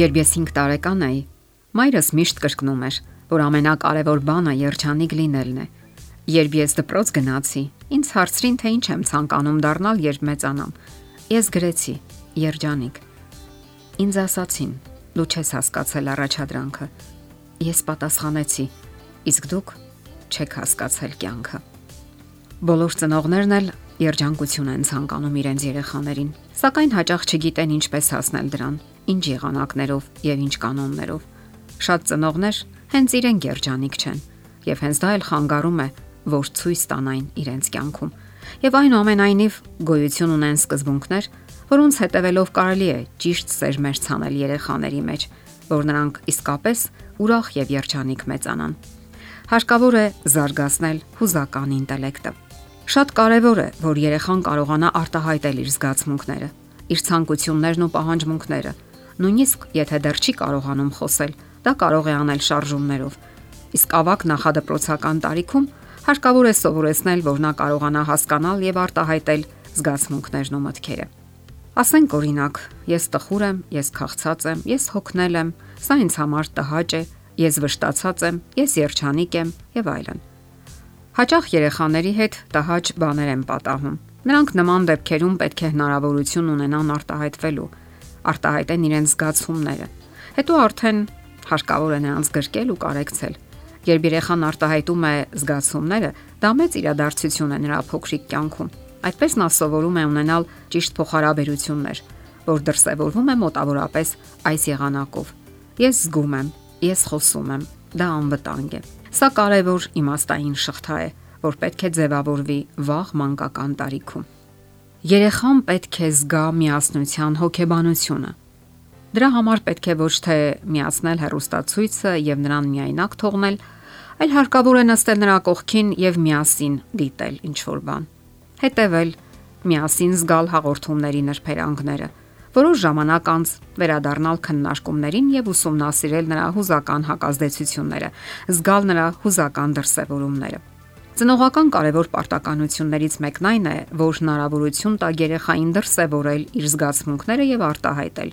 Երբ ես 5 տարեկան էի, մայրս միշտ կրկնում էր, որ ամենակարևոր բանը երջանիկ լինելն է։ Երբ ես դպրոց գնացի, ինձ հարցրին, թե ինչ եմ ցանկանում դառնալ, երբ մեծանամ։ Ես գրեցի՝ երջանիկ։ Ինձ ասացին. դու չես հասկացել առաջադրանքը։ Ես պատասխանեցի. իսկ դուք չեք հասկացել կյանքը։ Բոլոր ծնողներն էլ երջանկություն են ցանկանում իրենց երեխաներին, սակայն հաճախ չգիտեն ինչպես հասնել դրան ինչ եղանակներով եւ ինչ կանոններով։ Շատ ծնողներ հենց իրենք երջանիկ չեն, եւ հենց դա էլ խանգարում է, որ ցույց տանային իրենց կյանքում։ Եվ այնուամենայնիվ գոյություն ունեն սկզբունքներ, որոնց հետևելով կարելի է ճիշտ սեր մերցանել երեխաների մեջ, որ նրանք իսկապես ուրախ եւ երջանիկ մեծանան։ Հարկավոր է զարգացնել հուզական ինտելեկտը։ Շատ կարևոր է, որ երեխան կարողանա արտահայտել իր զգացմունքները, իր ցանկություններն ու պահանջմունքները, Նույնիսկ եթե դեռ չի կարողանում խոսել, դա կարող է անել շարժումներով։ Իսկ ավակ նախադպրոցական տարիքում հարկավոր է սովորեցնել, որ նա կարողանա հասկանալ եւ արտահայտել զգացմունքներն ու մտքերը։ Ասենք օրինակ, ես տխուր եմ, ես քաղցած եմ, ես հոգնել եմ, սա ինձ համար տհաճ է, ես վշտացած եմ, ես երջանիկ եմ եւ այլն։ Հաճախ երեխաների հետ տհաճ բաներ են պատահում։ Նրանք նման դեպքերում պետք է հնարավորություն ունենան արտահայտվելու արտահայտեն իրենց զգացումները։ Հետո արդեն հարկավոր է նրանց գրկել ու կարեկցել։ Երբ երեխան արտահայտում է զգացումները, դա մեծ իրադարձություն է նրա փոքրիկ կյանքում։ Այդպես նա սովորում է ունենալ ճիշտ փոխհարաբերություններ, որ դրսևորվում է մոտավորապես այս եղանակով. Ես զգում եմ, ես խոսում եմ, դա անվտանգ է։ Սա կարևոր իմաստային շղթա է, որ պետք է ձևավորվի վաղ մանկական տարիքում։ Երեխան պետք է զգա միասնության հոգեբանությունը։ Դրա համար պետք է ոչ թե միացնել հերոստացույցը եւ նրան միայնակ թողնել, այլ հարկավոր է նստել նրա կողքին եւ միասին դիտել ինչ որ բան։ Հետևել, միասին զգալ հաղորդումների նրբերանգները, որոշ ժամանակ անց վերադառնալ քննարկումներին եւ ուսումնասիրել նրա հուզական հակազդեցությունները, զգալ նրա հուզական դրսևորումները։ Ծնողական կարևոր պարտականություններից մեկն այն է, որ հնարավորություն տա երեխային դրսևորել իր զգացմունքները եւ արտահայտել։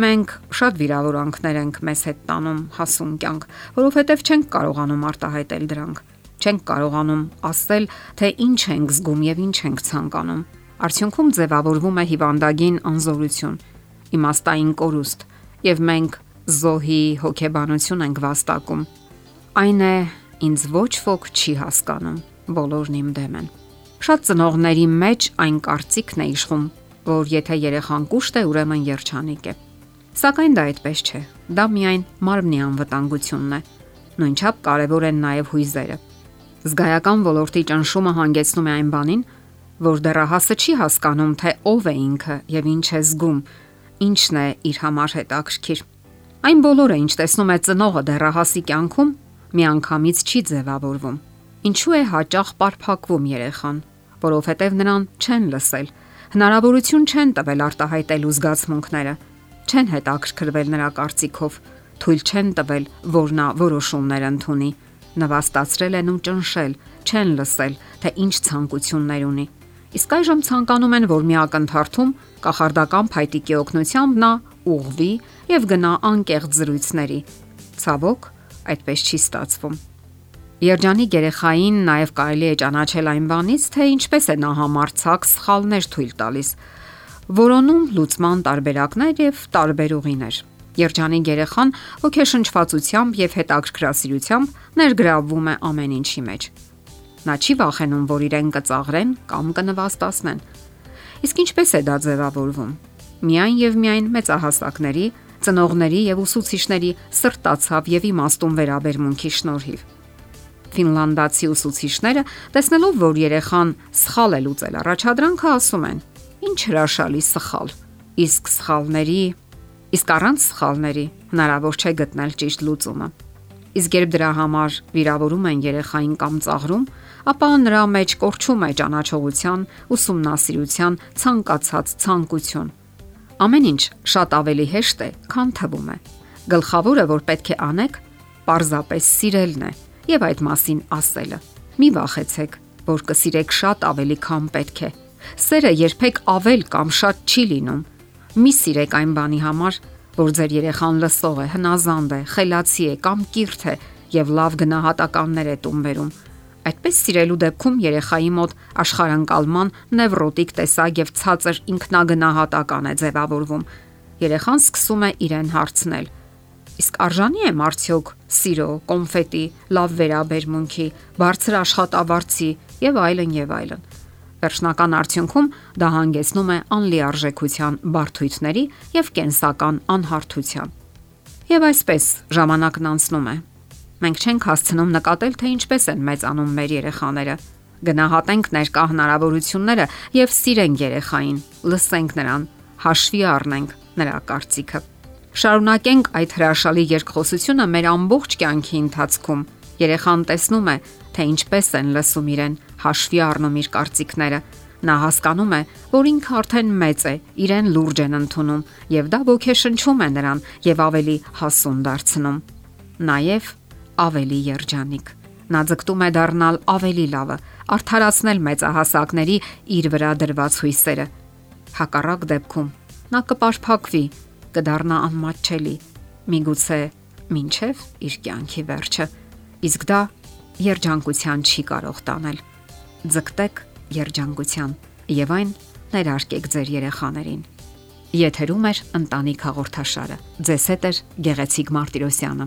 Մենք շատ վիրավորանքներ ենք մեզ հետ տանում հասուն կյանք, որովհետև չենք կարողանում արտահայտել դրանք։ Չենք կարողանում ասել, թե ինչ ենք զգում եւ ինչ ենք ցանկանում։ Արդյունքում ձևավորվում է հիվանդագին անզորություն, իմաստային կորուստ, եւ մենք զոհի հոգեբանություն ենք վաստակում։ Այն է ինձ ոչ ոք չի հասկանում բոլորն իմ դեմ են։ Շատ ծնողների մեջ այն կարծիքն է իշխում, որ եթե երեխան կուշտ է, ուրեմն երջանիկ է։ Սակայն դա այդպես չէ։ Դա միայն մարմնի անվտանգությունն է։ Նույնչափ կարևոր են նաև հույզերը։ Զգայական ոլորտի ճնշումը հանգեցնում է այն բանին, որ դեռահասը չի հասկանում, թե ով է ինքը եւ ինչ է զգում, ինչն է իր համար հետաքրքիր։ Այն բոլորը, ինչ տեսնում է ծնողը դեռահասի կյանքում, միանգամից չի ձևավորվում Ինչու է հաճախ պարփակվում երեխան, որովհետև նրան չեն լսել, հնարավորություն չեն տվել արտահայտելու զգացմունքները, չեն հետաքրքրվել նրա կարծիքով, թույլ չեն տվել, որ նա որոշումներ ընդունի, նվաստացրել են ու ճնշել, չեն լսել, թե ինչ ցանկություններ ունի։ Իսկ այժմ ցանկանում են, որ մի ակնթարթում կախարդական փայտիկի օգնությամբ նա ուղվի եւ գնա անկեղծ զրույցների։ Ցավոք, այդպես չի ստացվում։ Երջանիկ երեխային նաև կարելի է ճանաչել այն բանից, թե ինչպես է նա համարցակ սխալներ թույլ տալիս, որոնում լուծման տարբերակներ եւ տարբեր ուղիներ։ Երջանիկ երեխան ոգեշնչվածությամբ եւ հետաքրքրասիրությամբ ներգրավվում է ամեն ինչի մեջ։ Նա չի վախենում, որ իրեն կծաղրեն կամ կնվաստացնեն։ Իսկ ինչպես է դա ձևավորվում։ Միայն եւ միայն մեծահասակների, ծնողների եւ ուսուցիչների սրտացավ եւ իմաստուն վերաբերմունքի շնորհիվ Ֆինլանդացի ուսուցիչները, տեսնելով, որ երեխան սխալ է լուծել առաջադրանքը, ասում են. Ինչ հրաշալի սխալ։ Իսկ սխալների, իսկ առանց սխալների հնարավոր չէ գտնել ճիշտ լուծումը։ Իսկ երբ դրա համար վիրավորում են երեխային կամ ծաղրում, ապա նրա մեջ կորչում է ճանաչողության, ուսումնասիրության ցանկացած ցանկություն։ Ամեն ինչ շատ ավելի հեշտ է, քան թվում է։ Գլխավորը, որ պետք է անեք, պարզապես սիրելն է եւ այդ մասին ասելը։ Մի վախեցեք, որ կսիրեք շատ ավելի, քան պետք է։ Սերը երբեք ավել կամ շատ չի լինում։ Մի սիրեք այն բանի համար, որ ձեր երեխան լսող է, հնազանդ է, խելացի է կամ կիրթ է եւ լավ գնահատականներ է տուն վերում։ Այդպես սիրելու դեպքում երեխայի մոտ աշխարհանկալման նևրոտիկ տեսակ եւ ցածր ինքնագնահատական է ձևավորվում։ Երեխան սկսում է իրեն հարցնել. Իսկ արժանի եմ արդյոք սիրո, կոնֆետի, լավ վերաբերմունքի, բարձր աշխատավարձի եւ այլն եւ այլն։ Վերջնական արդյունքում դա հանգեցնում է անլիարժեքության բարթույթների եւ կենսական անհարթության։ Եվ այսպես ժամանակն անցնում է։ Մենք չենք հասցնում նկատել, թե ինչպես են մեծանում մեր երեխաները։ Գնահատենք ներկա հնարավորությունները եւ սիրենք երեխային, լսենք նրան, հաշվի առնենք նրա կարծիքը։ Շարունակենք այդ հրաշալի երկխոսությունը մեր ամբողջ կյանքի ընթացքում։ Երեխան տեսնում է, թե ինչպես են լսում իրեն, հաշվի առնում իր կարծիքները։ Նա հասկանում է, որ ինքը արդեն մեծ է, իրեն լուրջ են ընդունում եւ դա ոգեշնչում է նրան եւ ավելի հասուն դարձնում։ Նաեւ ավելի երջանիկ։ Նա ձգտում է դառնալ ավելի լավը, արդարացնել մեծահասակների իր վրա դրված հույսերը։ Հակառակ դեպքում նա կպարփակվի, կդառնա անմատչելի, միգուցե ինչև իր կյանքի վերջը։ Իսկ դա երջանկության չի կարող տանել։ Ձգտեք երջանկության եւ այն ներարկեք ձեր երեխաներին։ Եթերում է ընտանիք հաղորդաշարը։ Ձեզ հետ է Գեղեցիկ Մարտիրոսյանը։